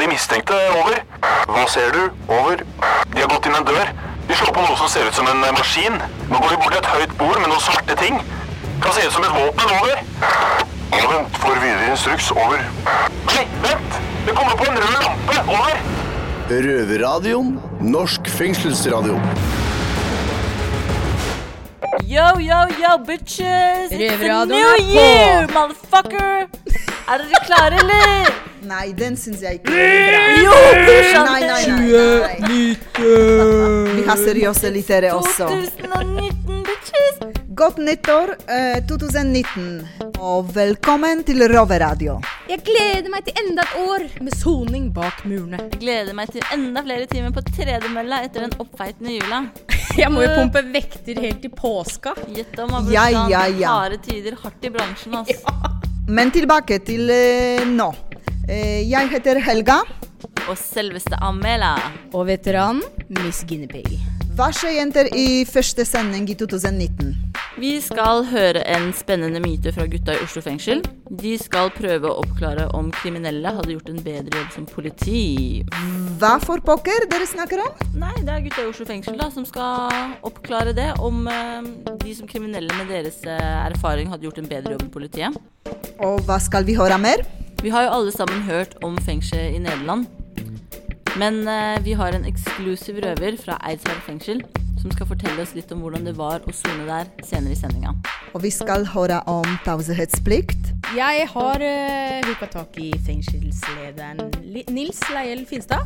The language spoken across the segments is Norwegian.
de mistenkte. Over. Hva ser du? Over. De har gått inn en dør. De slår på noe som ser ut som en eh, maskin. Nå går de bort til et høyt bord med noen svarte ting. Kan se ut som et våpen. Over. Ja, vent. Får videre instruks. Over. Nei, vent! Det kommer på en rød lampe. Over. Røverradioen. Norsk fengselsradio. Yo, yo, yo, bitches! It's a new year, motherfucker! Er dere klare, eller? Nei, den syns jeg ikke er bra. Jo, brorsan! Nei, nei, nei. nei. Vi har seriøse lyttere også. 2019, bitches! Godt nyttår eh, 2019, og velkommen til Roveradio. Jeg gleder meg til enda et år med soning bak murene. Jeg gleder meg til enda flere timer på tredemølla etter den oppfeitende jula. Jeg må jo pumpe vekter helt til påska. Gjett om, brorsan. Ja, ja, ja. Harde tider, hardt i bransjen, ass. Men tilbake til eh, nå. Eh, jeg heter Helga. Og selveste Amela. Og veteranen Miss Guinevere. Hva skjer, jenter, i første sending i 2019? Vi skal høre en spennende myte fra gutta i Oslo fengsel. De skal prøve å oppklare om kriminelle hadde gjort en bedre jobb som politi. Hva for pokker dere snakker om? Nei, det er gutta i Oslo fengsel da, som skal oppklare det. Om eh, de som kriminelle med deres eh, erfaring hadde gjort en bedre jobb enn politiet. Og hva skal vi høre mer? Vi har jo alle sammen hørt om fengselet i Nederland. Men eh, vi har en eksklusiv røver fra Eidsberg fengsel som skal fortelle oss litt om hvordan det var å sone der senere i sendinga. Og vi skal høre om taushetsplikt. Jeg har uh, hooka tak i fengselslederen Nils Leiel Finstad.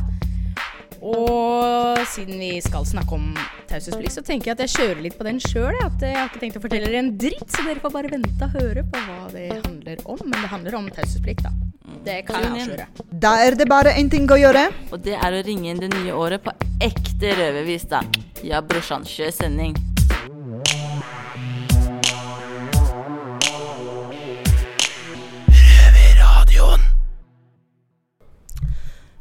Og siden vi skal snakke om taushetsplikt, så tenker jeg at jeg kjører litt på den sjøl. At jeg har ikke tenkt å fortelle dere en dritt, så dere får bare vente og høre på hva det handler om. Men det handler om taushetsplikt, da. Det kan jeg avsløre. Da er det bare én ting å gjøre. Og det er å ringe inn det nye året på ekte røvervis, da. Ja, brorsan, kjør sending.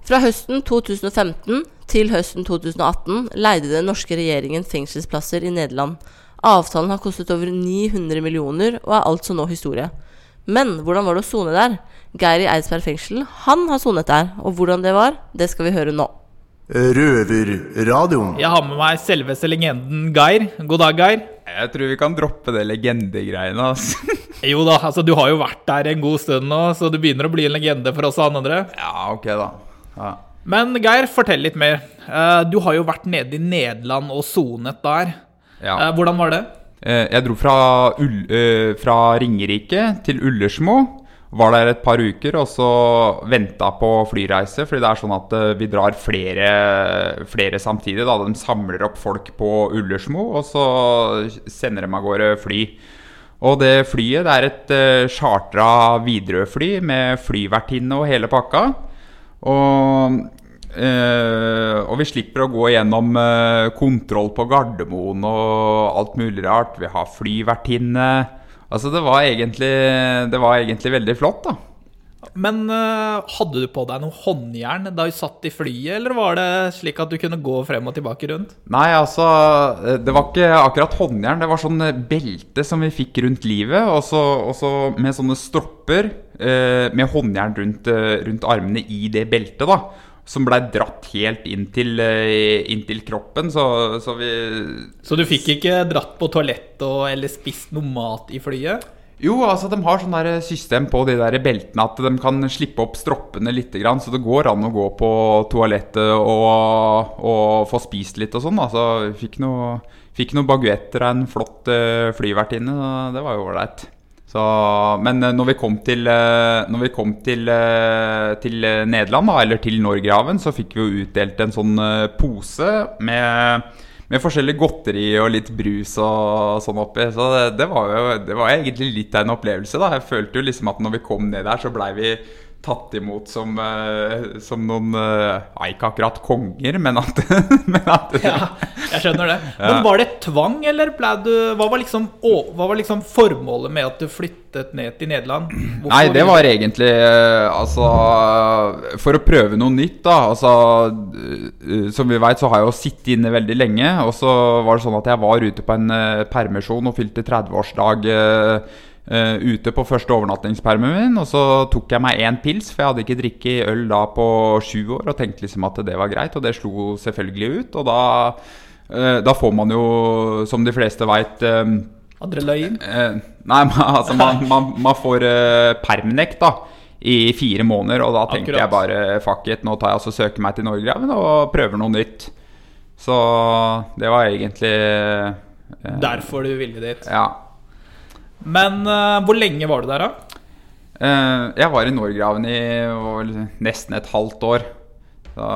Fra høsten 2015 til høsten 2018 leide den norske regjeringen fengselsplasser i Nederland. Avtalen har kostet over 900 millioner og er altså nå historie. Men hvordan var det å sone der? Geir i Eidsberg fengsel, han har sonet der. Og hvordan det var, det skal vi høre nå. Røverradioen. Jeg har med meg selveste legenden Geir. God dag, Geir. Jeg tror vi kan droppe det legendegreiene. Altså. Jo da, altså du har jo vært der en god stund nå, så du begynner å bli en legende for oss andre. Ja, ok, da. Ja. Men Geir, fortell litt mer. Eh, Du har jo vært nede i Nederland og sonet der. Ja. Eh, Hvordan var det? Eh, Jeg dro fra, Ull, fra Ringerike til Ullersmo. Var der et par uker og så venta på flyreise. Fordi det er sånn at eh, vi drar flere, flere samtidig. Da. De samler opp folk på Ullersmo, og så sender de av gårde fly. Og det flyet det er et uh, chartra Widerøe-fly med flyvertinne og hele pakka. Og, uh, og vi slipper å gå gjennom uh, kontroll på Gardermoen og alt mulig rart. Vi har flyvertinne. Altså, det var egentlig, det var egentlig veldig flott, da. Men uh, hadde du på deg noe håndjern da du satt i flyet, eller var det slik at du kunne gå frem og tilbake rundt? Nei, altså eh, Det var ikke akkurat håndjern. Det var sånn eh, belte som vi fikk rundt livet. Og så med sånne stropper uh, med håndjern rundt, uh, rundt armene i det beltet, da. Som blei dratt helt inn til, eh, inn til kroppen. Så, så vi Så du fikk ikke dratt på toalettet eller spist noe mat i flyet? Jo, altså de har sånn der system på de der beltene at de kan slippe opp stroppene litt, så det går an å gå på toalettet og, og få spist litt og sånn. Altså, fikk noe, fikk noe baguetter av en flott eh, flyvertinne, det var jo ålreit. Så, men eh, når vi kom til, eh, vi kom til, eh, til Nederland, eller til Norgerhaven, så fikk vi jo utdelt en sånn pose med med forskjellig godteri og litt brus og sånn oppi. Så det, det, var jo det var egentlig litt av en opplevelse. da Jeg følte jo liksom at når vi kom ned der, så blei vi tatt imot som, eh, som noen eh, ja, Ikke akkurat konger, men at, men at Ja, jeg skjønner det. Men var det tvang, eller ble du Hva var liksom, hva var liksom formålet med at du flyttet ned til Nederland? Hvorfor Nei, det var egentlig eh, Altså For å prøve noe nytt, da. Altså eh, Som vi veit, så har jeg jo sittet inne veldig lenge. Og så var det sånn at jeg var ute på en eh, permisjon og fylte 30-årsdag eh, eh, ute på første overnattingspermen min, og så tok jeg meg én pils, for jeg hadde ikke drikket øl da på sju år, og tenkte liksom at det var greit, og det slo selvfølgelig ut. Og da, uh, da får man jo, som de fleste veit Adrenalin. Uh, nei, man, altså man, man, man får eh, permnekt da i fire måneder, og da tenkte Akkurat. jeg bare fuck it, nå tar jeg altså søker meg til Norgegraven og prøver noe nytt. Så det var egentlig eh, Derfor du ville dit. Ja. Men uh, hvor lenge var du der, da? Uh, jeg var i Norgraven i var nesten et halvt år. Da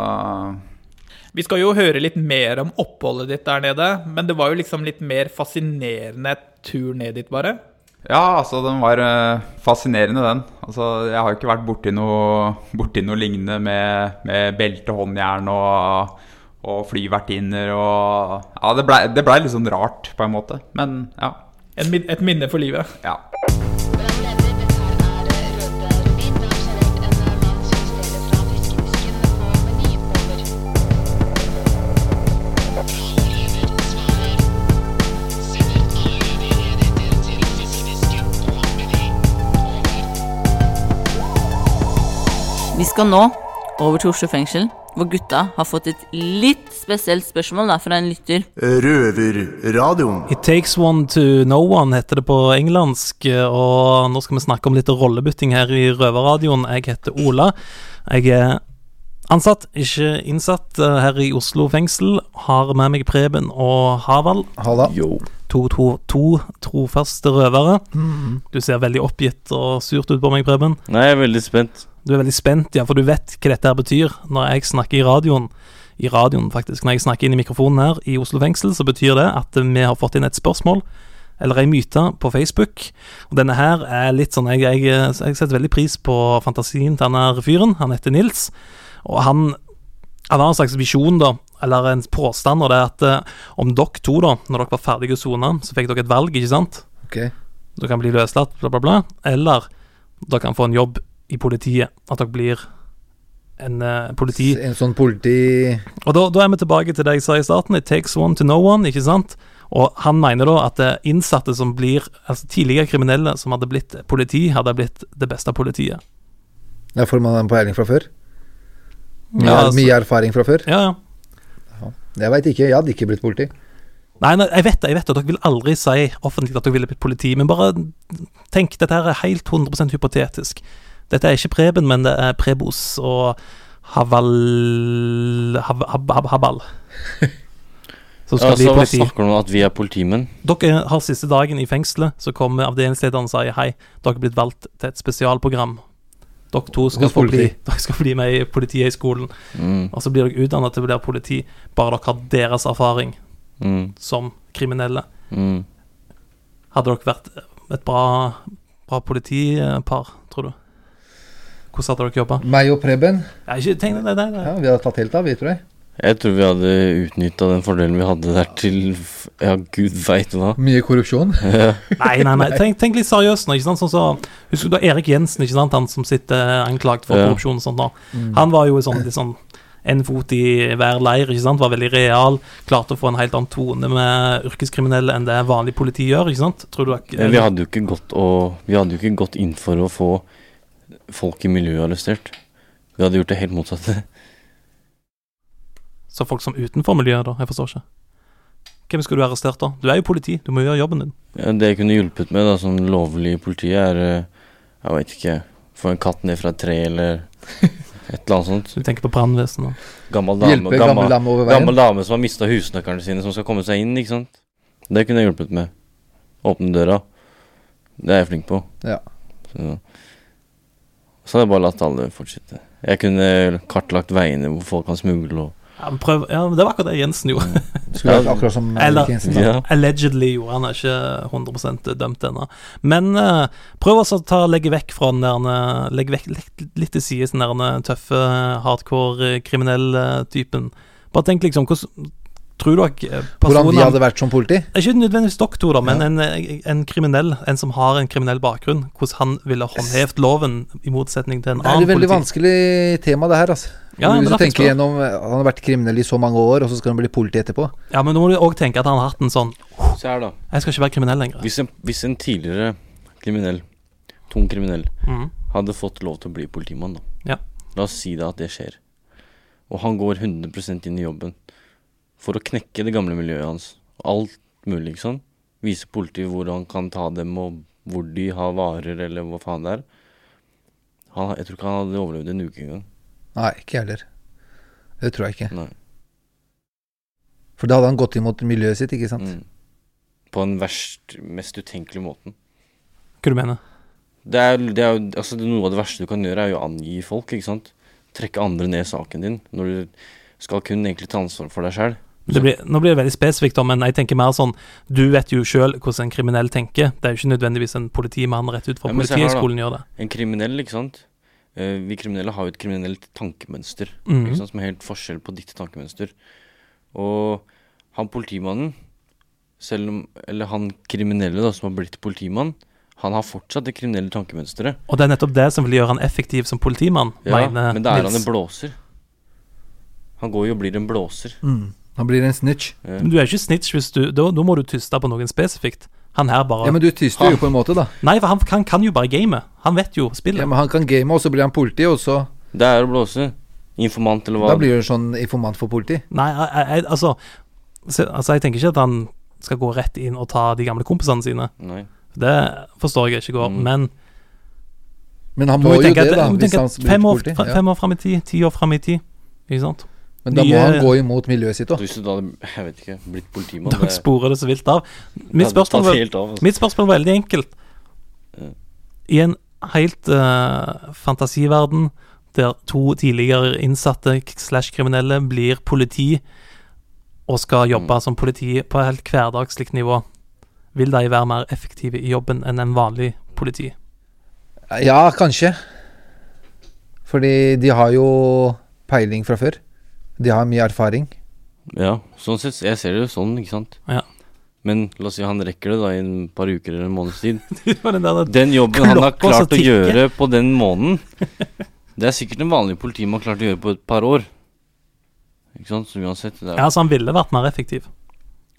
Vi skal jo høre litt mer om oppholdet ditt der nede, men det var jo liksom litt mer fascinerende tur ned dit, bare. Ja, altså den var eh, fascinerende den. Altså Jeg har ikke vært borti noe, borti noe lignende med, med belte, håndjern og, og flyvertinner og Ja, det blei ble litt sånn rart, på en måte. Men ja. En, et minne for livet. ja. Vi skal nå over til Oslo fengsel, hvor gutta har fått et litt spesielt spørsmål da, fra en lytter. Røverradioen. It takes one to no one, heter det på engelsk. Og nå skal vi snakke om litt rollebytting her i Røverradioen. Jeg heter Ola. Jeg er ansatt, ikke innsatt, her i Oslo fengsel. Har med meg Preben og Havald. Halla. To, to, to trofaste røvere. Du ser veldig oppgitt og surt ut på meg, Preben. Nei, jeg er veldig spent. Du er veldig spent, ja, for du vet hva dette her betyr. Når jeg snakker i radioen, i radioen faktisk, når jeg snakker inn i mikrofonen her i Oslo fengsel, så betyr det at vi har fått inn et spørsmål, eller ei myte, på Facebook. Og denne her er litt sånn Jeg, jeg, jeg setter veldig pris på fantasien til denne fyren. Han heter Nils, og han han har en slags visjon, da, eller en påstand, og det er at eh, om dere to, da, når dere var ferdige å sone, så fikk dere et valg, ikke sant? Ok. Dere kan bli løslatt, bla, bla, bla. Eller dere kan få en jobb i politiet. At dere blir en uh, politi... En sånn politi... Og da, da er vi tilbake til det jeg sa i starten. It takes one to know one, ikke sant? Og han mener da at eh, innsatte som blir Altså tidligere kriminelle som hadde blitt politi, hadde blitt det beste politiet. Ja, får man en peiling fra før. Mye, Ja, altså- mye erfaring fra før. Ja, ja. Jeg veit ikke. Jeg hadde ikke blitt politi. Nei, nei, jeg vet det, jeg vet det. Dere vil aldri si offentlig at dere ville blitt politi. Men bare tenk, dette her er helt 100% hypotetisk. Dette er ikke Preben, men det er Prebos og Haval... Hav, hab, hab, Habal. Som skal Altså, bli hva snakker du om at vi er politimenn? Dere har siste dagen i fengselet, så kommer avdelingslederen og sier hei, dere er blitt valgt til et spesialprogram. Dere to skal, få bli, dere skal bli med i Politihøgskolen. Mm, Og så blir dere utdannet til å bli politi, bare dere har deres erfaring mm, som kriminelle. mm. Hadde dere vært et bra, bra politipar, tror du? Hvordan hadde dere jobba? Meg og Preben, Ikke tenk deg nei, det. ja, vi hadde tatt helt av, vi, tror jeg. Jeg tror vi hadde utnytta den fordelen vi hadde der til Ja, gud veit hva. Mye korrupsjon. Nei, nei, nei. Tenk, tenk litt seriøst nå. ikke sant? Sånn så, Husker du da Erik Jensen, ikke sant? han som sitter anklagt for Ja. korrupsjon og sånt? da Han var jo sånn, litt sånn en fot i hver leir, ikke sant? var veldig real. Klarte å få en helt annen tone med yrkeskriminelle enn det vanlig politi gjør. ikke sant? Tror du ikke, vi hadde jo ikke gått Vi hadde jo ikke gått inn for å få folk i miljøet arrestert. Vi hadde gjort det helt motsatte. Så folk som utenfor miljøet, da? Jeg forstår ikke. Hvem skulle du arrestert, da? Du er jo politi, du må gjøre jobben din. Ja, det jeg kunne hjulpet med da, som lovlig politi, er eh, Jeg veit ikke Få en katt ned fra et tre, eller et eller annet sånt. Du tenker på brannvesenet. Gammel dame, Hjelpe gammel gammel, dame over veien. gammel dame som har mista husnøklene sine, som skal komme seg inn, ikke sant. Det kunne jeg hjulpet med. Åpne døra. Det er jeg flink på. Ja. Så, så hadde jeg bare latt alle fortsette. Jeg kunne kartlagt veiene hvor folk kan smugle og Ja, prøv, ja, Det var akkurat det Jensen gjorde. Skulle vært akkurat som Eller- Jensen. Ja. Allegedly gjorde han er ikke 100 dømt ennå. Men uh, prøv også å ta, legge vekk fra den der eh, Legge vekk litt, litt til side den der eh, tøffe, hardcore, kriminelle typen. Bare tenk liksom hvordan Tror du at eh, Hvordan vi hadde vært som politi. Ikke nødvendigvis dere to, da, men en, eh, en kriminell, en som har en kriminell bakgrunn. Hvordan han ville håndhevet loven, i motsetning til en annen politi. Det er et veldig politi. vanskelig tema, det her. altså Ja, men Hvis du tenker gjennom eh, Han har vært kriminell i så mange år, og så skal han bli politi etterpå. Ja, men nå må du òg tenke at han har hatt en sånn Se her, da. Jeg skal ikke være kriminell lenger. Hvis en, hvis en tidligere kriminell, tung kriminell, Mhm. hadde fått lov til å bli politimann, da. Ja. La oss si da at det skjer. Og han går 100 inn i jobben for å knekke det gamle miljøet hans. Alt mulig, ikke sant. Vise politiet hvor han kan ta dem, og hvor de har varer, eller hva faen det er. Han, jeg tror ikke han hadde overlevd en uke engang. Nei, ikke jeg heller. Det tror jeg ikke. Nei. For da hadde han gått imot miljøet sitt, ikke sant? Mm. På den verst, mest utenkelige måten. Hva du mener Det er, det er altså det, Noe av det verste du kan gjøre, er jo å angi folk. ikke sant? Trekke andre ned i saken din, når du skal kun egentlig ta ansvar for deg sjøl. Det blir, Nå blir det veldig spesifikt, men jeg tenker mer sånn Du vet jo sjøl hvordan en kriminell tenker. Det er jo ikke nødvendigvis en politimann rett ut fra Ja. Politihøgskolen gjør det. En kriminell, ikke sant. Eh, vi kriminelle har jo et kriminelt tankemønster. mm ikke sant? Som er helt forskjell på ditt tankemønster. Og han politimannen, selv om Eller han kriminelle da, som har blitt politimann, han har fortsatt det kriminelle tankemønsteret. Og det er nettopp det som vil gjøre han effektiv som politimann, Ja, mener men da er han en blåser. Han går jo og blir en blåser. Mm. Han blir en snitch. Ja. Men du er ikke snitch hvis du Da, da må du tyste på noen spesifikt. Han her bare Ja, men du tyster jo på en måte, da. Nei, for han, han kan jo bare game. Han vet jo spillet. Ja, men han kan game, og så blir han politi, og så Det er å blåse. Informant, eller hva. Da blir du sånn informant for politi. Nei, jeg, jeg, altså, altså Jeg tenker ikke at han skal gå rett inn og ta de gamle kompisene sine. Nei. Det forstår jeg ikke går, Mm. men Men han må jo det, da. Hvis han blir blir fem, år, politi. Ja. år fram i tid, ti år fram i tid. Ikke sant? Men da må han gå imot miljøet sitt òg. Hvis du da hadde, jeg vet ikke, blitt politimann Da sporer det så vilt av. Mitt spørsmål, var, av, altså. mitt spørsmål var veldig enkelt. I en helt uh, fantasiverden der to tidligere innsatte slash kriminelle blir politi og skal jobbe Mm. som politi på et helt hverdagslig nivå, vil de være mer effektive i jobben enn en vanlig politi? Ja, kanskje. Fordi de har jo peiling fra før. De har mye erfaring. Ja, sånn sett. Jeg ser det jo sånn, ikke sant. Ja. Men la oss si han rekker det da i en par uker eller en måneds tid. Den jobben han har klart å gjøre på den måneden, det er sikkert en vanlig politimann klart å gjøre på et par år. Ikke sant? Så uansett. Det er, Ja, så Han ville vært mer effektiv.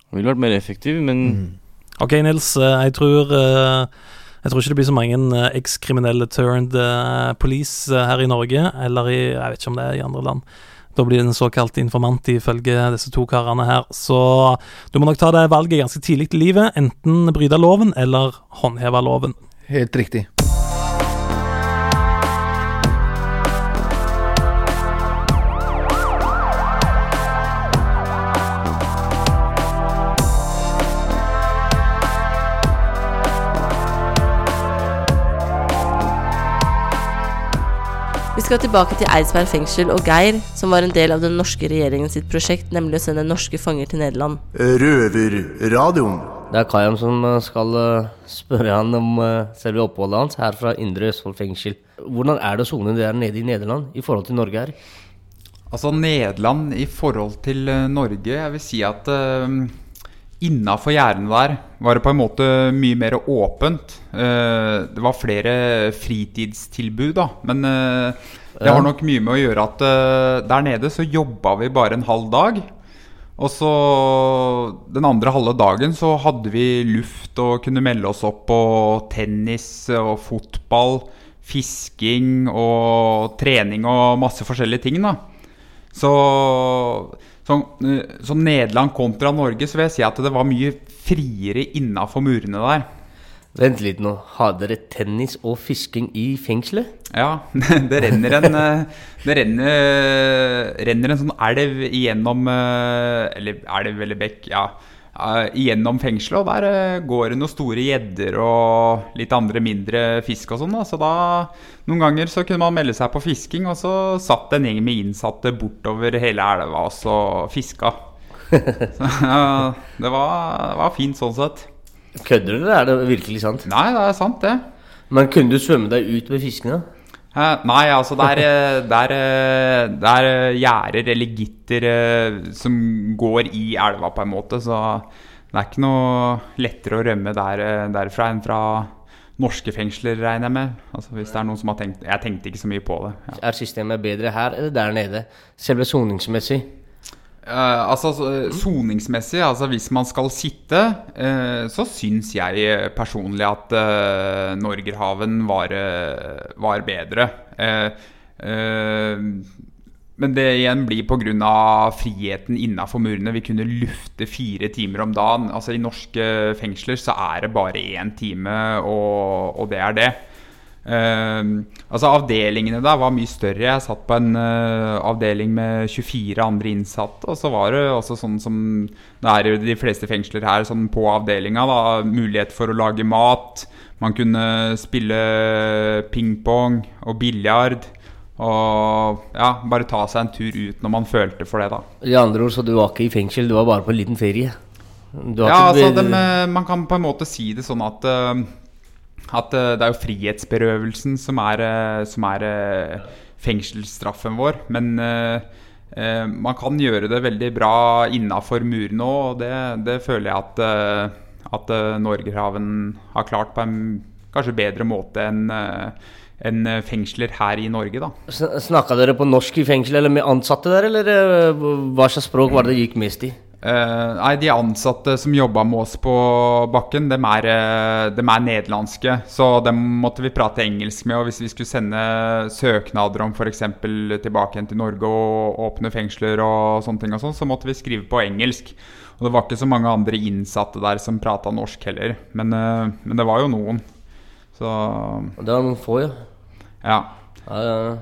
Han ville vært mer effektiv, men Ok, Nils. eh, Jeg tror eh, Jeg tror ikke det blir så mange eh, ekskriminelle turned police her i Norge, eller i Jeg vet ikke om det er i andre land. Da blir det en såkalt informant ifølge disse to karene her. Så du må nok ta det valget ganske tidlig i livet. Enten bryte loven eller håndheve loven. Helt riktig. Skal tilbake til Eidsberg fengsel og Geir, som var en del av den norske regjeringen sitt prosjekt, nemlig å sende norske fanger til Nederland. Røverradioen. Det er Kayan som eh, skal eh, spørre han om eh, selve oppholdet hans her fra Indre Østfold fengsel. Hvordan er det å sone der nede i Nederland i forhold til Norge her? Altså Nederland i forhold til Norge Jeg vil si at uh, innafor gjerdene der var det på en måte mye mer åpent. Eh, det var flere fritidstilbud, da. Men det har nok mye med å gjøre at uh, der nede så jobba vi bare en halv dag. Og så den andre halve dagen så hadde vi luft og kunne melde oss opp på tennis og fotball, fisking og trening og masse forskjellige ting, da. Så som, som Nederland kontra Norge, så vil jeg si at det var mye friere innafor murene der. Vent litt nå. Har dere tennis og fisking i fengselet? Ja, det renner en eh, Det renner, renner en sånn elv igjennom eh, Eller elv eller bekk, ja. eh, Igjennom fengselet, og der eh, går det noen store gjedder og litt andre mindre fisk og sånn. Så da Noen ganger så kunne man melde seg på fisking, og så satt en gjeng med innsatte bortover hele elva og så fiska. Så, ja, det var, det var fint sånn sett. Kødder du, eller Er det virkelig sant? Nei, det er sant, det. Men kunne du svømme deg ut med fiskene? Eh, Nei, altså det er, eh, det er, eh, det er gjerder eller gitter som går i elva på en måte, så det er ikke noe lettere å rømme der, derfra enn fra norske fengsler, regner jeg med. Altså hvis det er noen som har tenkt Jeg tenkte ikke så mye på det. Ja. Er systemet bedre her eller der nede? Selve soningsmessig? Eh, altså Soningsmessig, altså hvis man skal sitte, uh, så syns jeg personlig at uh, Norgerhaven var, eh, var bedre. Eh, eh, men det igjen blir pga. friheten innafor murene. Vi kunne lufte fire timer om dagen. Altså I norske fengsler så er det bare én time, og, og det er det. Eh, altså Avdelingene der var mye større. Jeg satt på en uh, avdeling med 24 andre innsatte. Og så var det også sånn som det er i de fleste fengsler her, sånn på avdelinga. da, Mulighet for å lage mat. Man kunne spille pingpong og biljard. Og ja, bare ta seg en tur ut når man følte for det, da. I andre ord, så du var ikke i fengsel, du var bare på en liten ferie? Ja, ikke- altså dem, eh, Man kan på en måte si det sånn at eh, At eh, det er jo frihetsberøvelsen som er, eh, som er eh, fengselsstraffen vår. Men man kan gjøre det veldig bra innafor murene òg, og det, det føler jeg at, at Norgerhaven har klart på en kanskje bedre måte enn enn fengsler her i Norge, da. Snakka dere på norsk i fengsel, eller med ansatte der, eller hva slags språk var det det gikk mest i? Eh, nei, De ansatte som jobba med oss på bakken, dem er, eh, dem er nederlandske. Så dem måtte vi prate engelsk med. Og hvis vi skulle sende søknader om f.eks. tilbake igjen til Norge og åpne fengsler, og sånne ting og sånn, så måtte vi skrive på engelsk. Og det var ikke så mange andre innsatte der som prata norsk heller. Men, uh, men det var jo noen. Så Det var noen få, ja. Ja. ja, ja.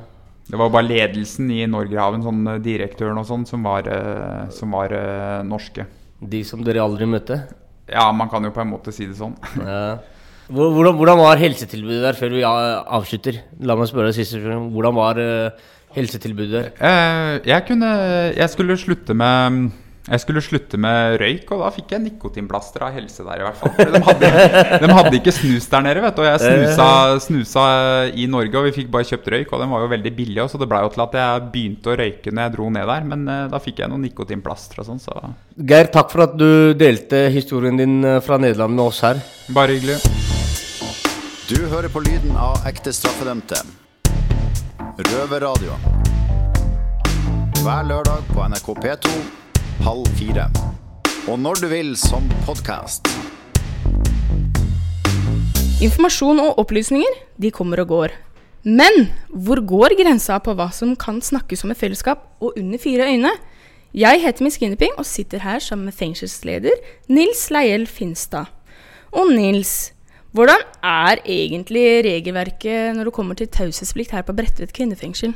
Det var bare ledelsen i Norgerhaven, sånn eh, direktøren og sånn, som var, eh, som var eh, norske. De som dere aldri møtte? Ja, man kan jo på en måte si det sånn. Ja. Hvordan, hvordan var helsetilbudet der, før vi avslutter? La meg spørre deg siste spørsmål. Hvordan var helsetilbudet der? Jeg kunne Jeg skulle slutte med jeg skulle slutte med røyk, og da fikk jeg nikotinplaster av helse der, i hvert fall. De hadde, de hadde ikke snus der nede, vet du. Og jeg snusa, snusa i Norge, og vi fikk bare kjøpt røyk, og den var jo veldig billig, så det blei jo til at jeg begynte å røyke når jeg dro ned der. Men eh, da fikk jeg noen nikotinplaster og sånn, så Geir, takk for at du delte historien din eh, fra Nederland med oss her. Bare hyggelig. Du hører på lyden av ekte straffedømte. Røverradio. Hver lørdag på NRK P2 halv fire. Og når du vil som podkast. Informasjon og opplysninger, de kommer og går. Men hvor går grensa på hva som kan snakkes om et fellesskap og under fire øyne? Jeg heter Miss Guinevere og sitter her sammen med fengselsleder Nils Leiel Finstad. Og Nils, hvordan er egentlig regelverket når det kommer til taushetsplikt her på Bredtvet kvinnefengsel?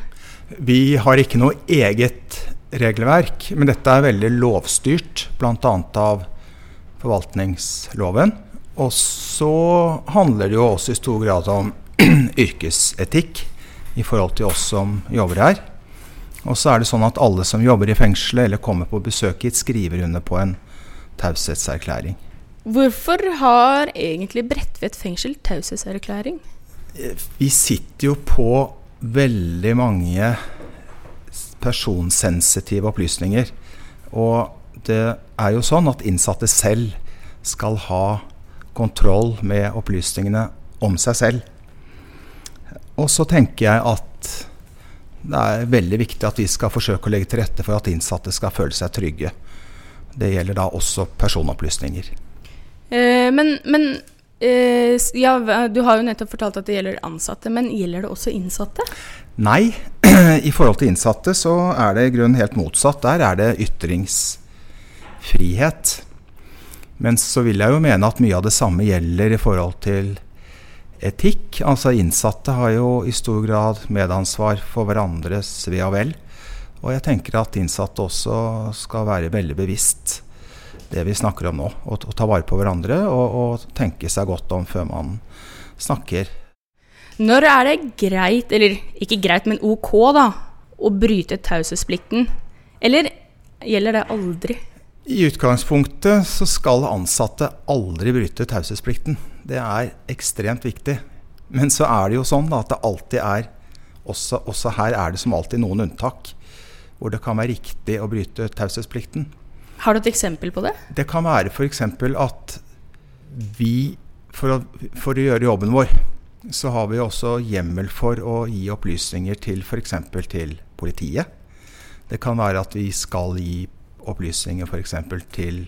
Vi har ikke noe eget regelverk, men dette er veldig lovstyrt, bl.a. av forvaltningsloven. Og så handler det jo også i stor grad om yrkesetikk i forhold til oss som jobber her. Og så er det sånn at alle som jobber i fengselet eller kommer på besøk hit, skriver under på en taushetserklæring. Hvorfor har egentlig Bredtvet fengsel taushetserklæring? Vi sitter jo på veldig mange personsensitive opplysninger. Og det er jo sånn at innsatte selv skal ha kontroll med opplysningene om seg selv. Og så tenker jeg at det er veldig viktig at vi skal forsøke å legge til rette for at innsatte skal føle seg trygge. Det gjelder da også personopplysninger. Eh, men men eh, ja, du har jo nettopp fortalt at det gjelder ansatte, men gjelder det også innsatte? Nei, i forhold til innsatte så er det i grunnen helt motsatt. Der er det ytringsfrihet. Men så vil jeg jo mene at mye av det samme gjelder i forhold til etikk. Altså innsatte har jo i stor grad medansvar for hverandres ve og vel. Og jeg tenker at innsatte også skal være veldig bevisst det vi snakker om nå. Og ta vare på hverandre og, og tenke seg godt om før man snakker. Når er det greit, eller ikke greit, men ok, da, å bryte taushetsplikten? Eller gjelder det aldri? I utgangspunktet så skal ansatte aldri bryte taushetsplikten. Det er ekstremt viktig. Men så er det jo sånn da, at det alltid er også, også her er det som alltid noen unntak. Hvor det kan være riktig å bryte taushetsplikten. Har du et eksempel på det? Det kan være f.eks. at vi, for å, for å gjøre jobben vår, så har vi også hjemmel for å gi opplysninger til f.eks. til politiet. Det kan være at vi skal gi opplysninger f.eks. til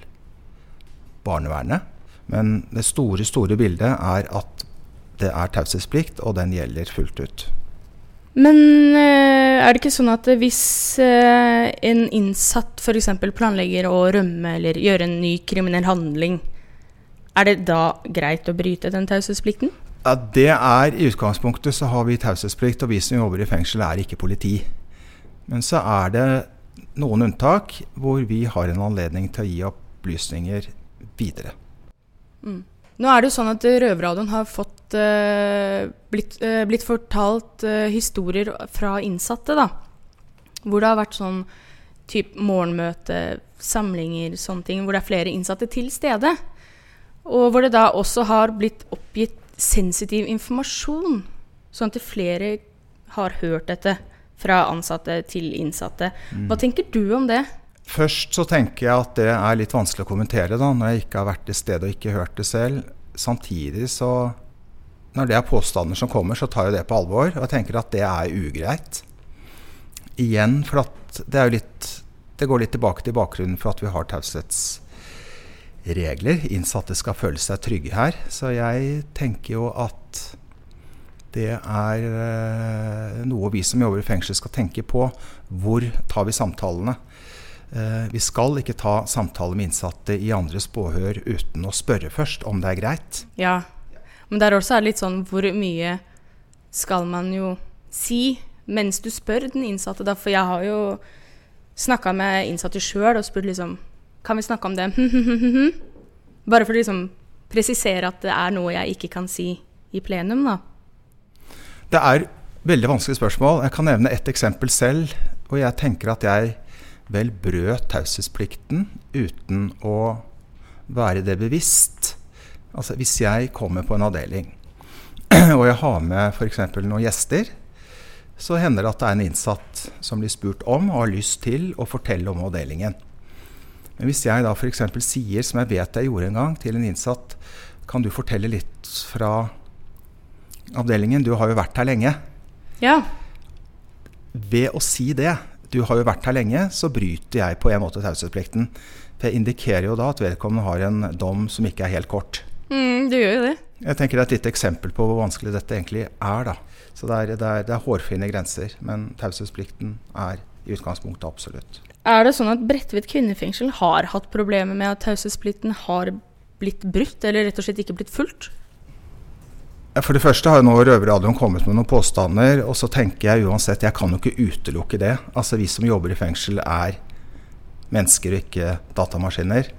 barnevernet. Men det store, store bildet er at det er taushetsplikt, og den gjelder fullt ut. Men eh, er det ikke sånn at hvis eh, en innsatt f.eks. planlegger å rømme eller gjøre en ny kriminell handling, er det da greit å bryte den taushetsplikten? Ja, det er I utgangspunktet så har vi taushetsplikt, og vi som jobber i fengsel er ikke politi. Men så er det noen unntak hvor vi har en anledning til å gi opplysninger videre. Mm. Nå er det jo sånn at Røverradioen har fått, uh, blitt, uh, blitt, fortalt uh, historier fra innsatte, da. Hvor det har vært sånn type morgenmøte, samlinger, sånne ting. Hvor det er flere innsatte til stede. Og hvor det da også har blitt oppgitt sensitiv informasjon. Sånn at flere har hørt dette fra ansatte til innsatte. Hva tenker du om det? Først så tenker jeg at det er litt vanskelig å kommentere da, når jeg ikke har vært til stede og ikke hørt det selv. Samtidig så Når det er påstander som kommer, så tar jeg det på alvor. Og jeg tenker at det er ugreit. Igjen, for at det er jo litt Det går litt tilbake til bakgrunnen for at vi har taushetsregler. Innsatte skal føle seg trygge her. Så jeg tenker jo at det er eh, noe vi som jobber i fengsel skal tenke på. Hvor tar vi samtalene? Eh, vi skal ikke ta samtaler med innsatte i andres påhør uten å spørre først om det er greit. Ja, men der også er det litt sånn hvor mye skal man jo si mens du spør den innsatte, da? For jeg har jo snakka med innsatte sjøl og spurt liksom Kan vi snakke om det? Bare for å liksom presisere at det er noe jeg ikke kan si i plenum, da. Det er veldig vanskelige spørsmål. Jeg kan nevne ett eksempel selv. Og jeg tenker at jeg vel brøt taushetsplikten uten å være det bevisst. Altså hvis jeg kommer på en avdeling og jeg har med f.eks. noen gjester, så hender det at det er en innsatt som blir spurt om og har lyst til å fortelle om avdelingen. Men hvis jeg da f.eks. sier, som jeg vet jeg gjorde en gang, til en innsatt Kan du fortelle litt fra avdelingen? Du har jo vært her lenge. Ja. Ved å si det, du har jo vært her lenge, så bryter jeg på en måte taushetsplikten. For jeg indikerer jo da at vedkommende har en dom som ikke er helt kort. Mm, du gjør jo det. Jeg tenker Det er et lite eksempel på hvor vanskelig dette egentlig er. da. Så det er, det er, det er hårfine grenser, men taushetsplikten er i utgangspunktet absolutt. Er det sånn at Bredtvet kvinnefengsel har hatt problemer med at taushetsplikten har blitt brutt, eller rett og slett ikke blitt fulgt? For det første har jo nå Røverradioen kommet med noen påstander, og så tenker jeg uansett, jeg kan jo ikke utelukke det. Altså Vi som jobber i fengsel er mennesker og ikke datamaskiner.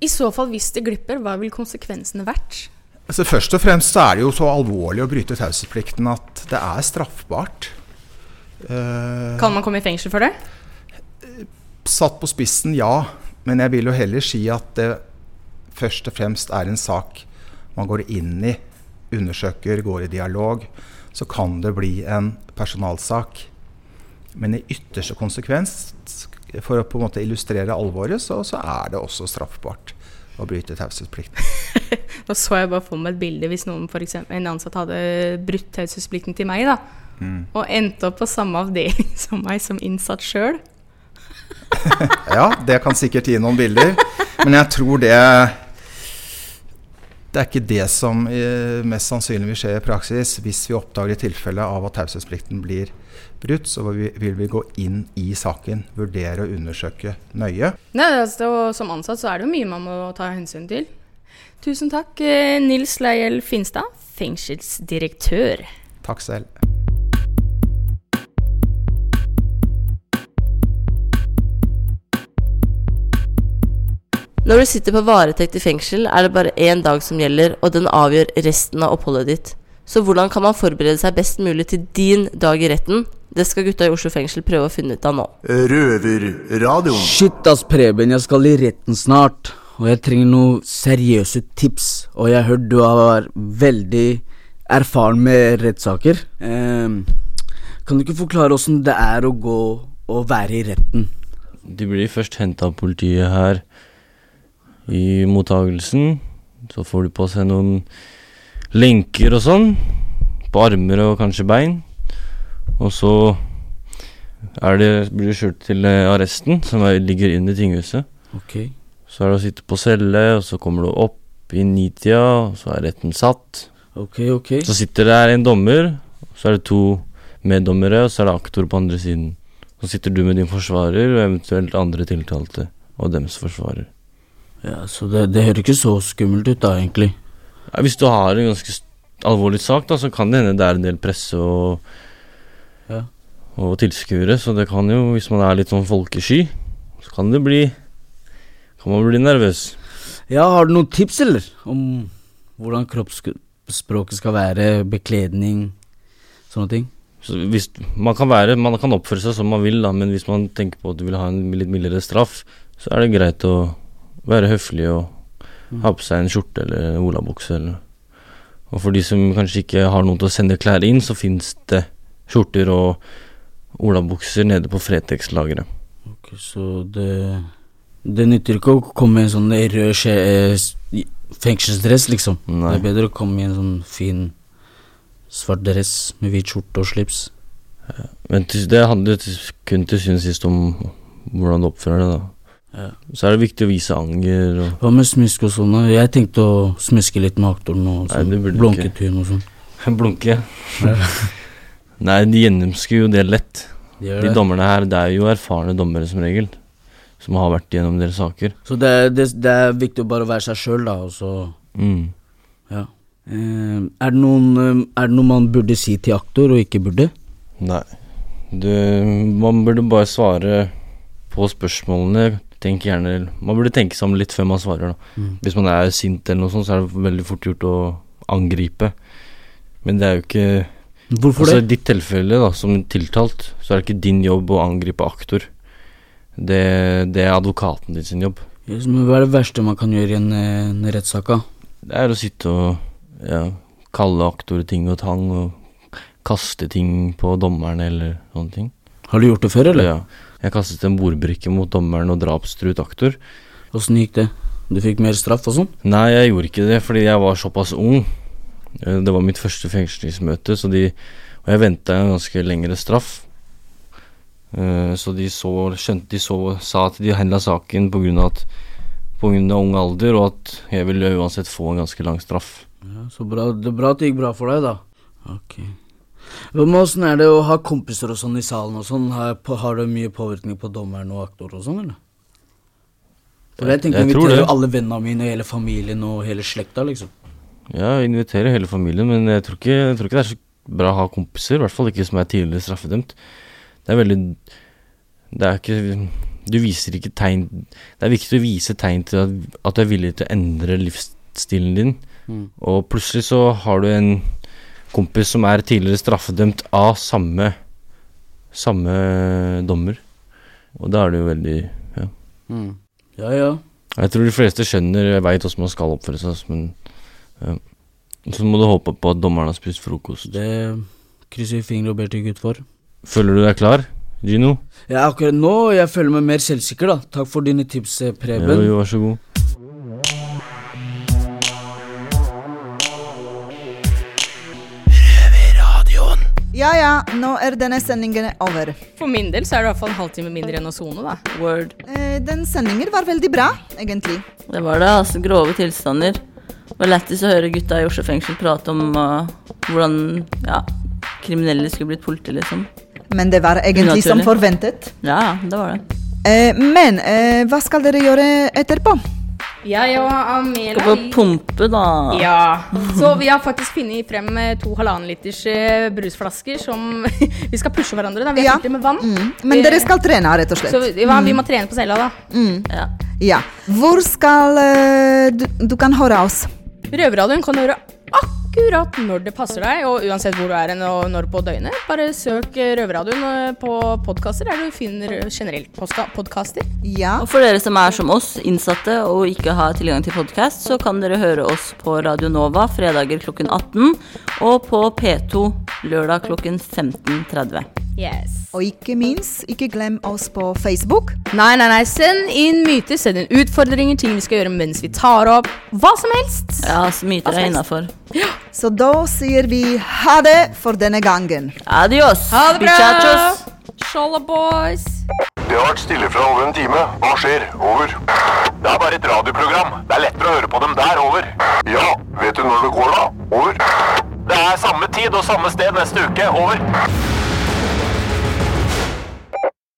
I så fall, hvis det glipper, hva vil konsekvensene vært? Altså Først og fremst så er det jo så alvorlig å bryte taushetsplikten at det er straffbart. Uh, kan man komme i fengsel for det? Satt på spissen, ja. Men jeg vil jo heller si at det først og fremst er en sak man går inn i undersøker, går i dialog, så kan det bli en personalsak. Men i ytterste konsekvens, for å på en måte illustrere alvoret, så, så er det også straffbart å bryte taushetsplikten. Nå så jeg bare for meg et bilde hvis noen for eksempel, en ansatt hadde brutt taushetsplikten til meg, da, mm. og endte opp på samme avdeling som meg som innsatt sjøl. ja, det kan sikkert gi noen bilder. Men jeg tror det det er ikke det som eh, mest sannsynlig vil skje i praksis. Hvis vi oppdager et tilfelle av at taushetsplikten blir brutt, så vil vi gå inn i saken, vurdere og undersøke nøye. Nei, altså, som ansatt så er det jo mye man må ta hensyn til. Tusen takk, eh, Nils Leiel Finstad, fengselsdirektør. Takk selv. Når du sitter på varetekt i fengsel, er det bare én dag som gjelder, og den avgjør resten av oppholdet ditt. Så hvordan kan man forberede seg best mulig til din dag i retten? Det skal gutta i Oslo fengsel prøve å finne ut av nå. Røverradioen. Shit ass, Preben, jeg skal i retten snart. Og jeg trenger noen seriøse tips. Og jeg har hørt du har veldig erfaren med rettssaker. Um, kan du ikke forklare åssen det er å gå og være i retten? De blir først henta av politiet her i mottagelsen. Så får du på seg noen lenker og sånn. På armer og kanskje bein. Og så det, blir du kjørt til eh, arresten, som er, ligger i tinghuset. Ok. Så er det å sitte på celle, og så kommer du opp i nitida, og så er retten satt. Ok, ok. Så sitter det en dommer, så er det to meddommere, og så er det aktor på andre siden. Så sitter du med din forsvarer, og eventuelt andre tiltalte, og dems forsvarer. Ja, Så det, det høres ikke så skummelt ut da, egentlig. Ja, hvis du har en ganske alvorlig sak, da, så kan det hende det er en del presse og, Ja. og tilskuere. Så det kan jo, hvis man er litt sånn folkesky, så kan det bli Kan man bli nervøs. Ja, har du noen tips, eller? Om hvordan kroppsspråket skal være, bekledning, sånne ting? Så hvis, man, kan være, man kan oppføre seg som man vil, da, men hvis man tenker på at du vil ha en litt mildere straff, så er det greit å være høflig og ha på seg en skjorte eller en olabukse. Og for de som kanskje ikke har noen til å sende klær inn, så fins det skjorter og olabukser nede på Fretex-lageret. Ok, Så det Det nytter ikke å komme med en sånn rød skje, eh, fengselsdress, liksom. Nei. Det er bedre å komme i en sånn fin svart dress med hvit skjorte og slips. Men det handler kun til syvende og sist om hvordan du oppfører deg, da. Ja. Så er det viktig å vise anger og Hva med smisk og sånn? Jeg tenkte å smiske litt med aktoren og sånn. Blunketun og sånn. Blunke? Nei, de gjennomskuer jo det lett. De De dommerne her, det er jo erfarne dommere som regel. Som har vært gjennom deres saker. Så det, det, det er viktig å bare være seg sjøl, da, og så Mm. Ja. Eh, er, det noen, eh, er det noe man burde si til aktor, og ikke burde? Nei. Du, man burde bare svare på spørsmålene. Tenk gjerne Man burde tenke seg om litt før man svarer, da. Mm. Hvis man er sint eller noe sånt, så er det veldig fort gjort å angripe. Men det er jo ikke Hvorfor altså, det? I ditt tilfelle, da, som tiltalt, så er det ikke din jobb å angripe aktor. Det, det er advokaten din sin jobb. Yes, men hva er det verste man kan gjøre i en, en rettssak? da? Det er å sitte og ja, kalle aktor ting og tang, og kaste ting på dommerne eller sånne ting. Har du gjort det før, eller? Ja. Jeg kastet en bordbrikke mot dommeren og drapstruet aktor. Åssen gikk det? Du fikk mer straff og sånn? Nei, jeg gjorde ikke det fordi jeg var såpass ung. Eh, Det var mitt første fengslingsmøte, så de, og jeg venta en ganske lengre straff. Eh, Så de så, skjønte de så, sa at de handla saken av at på grunn av ung alder, og at jeg ville uansett få en ganske lang straff. Ja, så bra. Det er bra at det gikk bra for deg, da. Ok. Åssen er det å ha kompiser og sånn i salen og sånn? Har, har det mye påvirkning på dommeren og aktor og sånn, eller? For jeg tenker Jeg inviterer jo alle vennene mine og hele familien og hele slekta, liksom. Ja, jeg inviterer hele familien, men jeg tror, ikke, jeg tror ikke det er så bra å ha kompiser. I hvert fall ikke som er tidligere straffedømt. Det er veldig Det er ikke Du viser ikke tegn Det er viktig å vise tegn til at, at du er villig til å endre livsstilen din. Mm. Og plutselig så har du en kompis som er tidligere straffedømt av samme Samme dommer. Og da er det jo veldig Ja. Mm. Ja, ja. Jeg tror de fleste skjønner, jeg veit hvordan man skal oppføre seg, men ja. Så må du håpe på at dommeren har spist frokost. Det krysser vi fingre og ber til Gud for. Føler du deg klar, Gino? Ja, akkurat nå jeg føler meg mer selvsikker, da. Takk for dine tips, eh, Preben. Jo, jo, vær så god. Nå er denne sendingen over. For min del så er det i hvert fall en halvtime mindre enn å sone, da. Word. Eh, den sendingen var veldig bra, egentlig. Det var det, altså. Grove tilstander. Det var lættis å høre gutta i Oslo fengsel prate om uh, hvordan ja, kriminelle skulle blitt politi, liksom. Men det var egentlig som forventet. Ja, det var det. Eh, men eh, hva skal dere gjøre etterpå? Jeg og Amela Skal på pumpe, da. Ja. Så vi har faktisk funnet frem eh, to halvannen liters eh, brusflasker som vi skal pushe hverandre. da Vi har Ja. fylt med vann. Men dere skal trene, rett og slett. Så vi, ja, vi Mm. må trene på cella, da. Mm. Ja. Ja. Hvor skal eh, du, du kan høre oss? Røverradioen kan høre høre akkurat når det passer deg, og uansett hvor du er hen og når på døgnet. Bare søk Røverradioen eh, på podkaster der du finner generelt podkaster. Ja. Og for dere som er som oss, innsatte og ikke har tilgang til podkast, så kan dere høre oss på Radio Nova fredager klokken 18 og på P2 lørdag klokken 15.30. Yes. Og ikke minst, ikke glem oss på Facebook. Nei, nei, nei. Send inn myter, send inn utfordringer, ting vi skal gjøre mens vi tar opp. Hva som helst. Ja, myter er innafor. Ja. Så da sier vi ha det for denne gangen. Adios. Ha det bra. Shalla boys. Det har vært stille fra over en time. Hva skjer? Over. Det er bare et radioprogram. Det er lettere å høre på dem der. Over. Ja, vet du når det går, da? Over. Det er samme tid og samme sted neste uke. Over.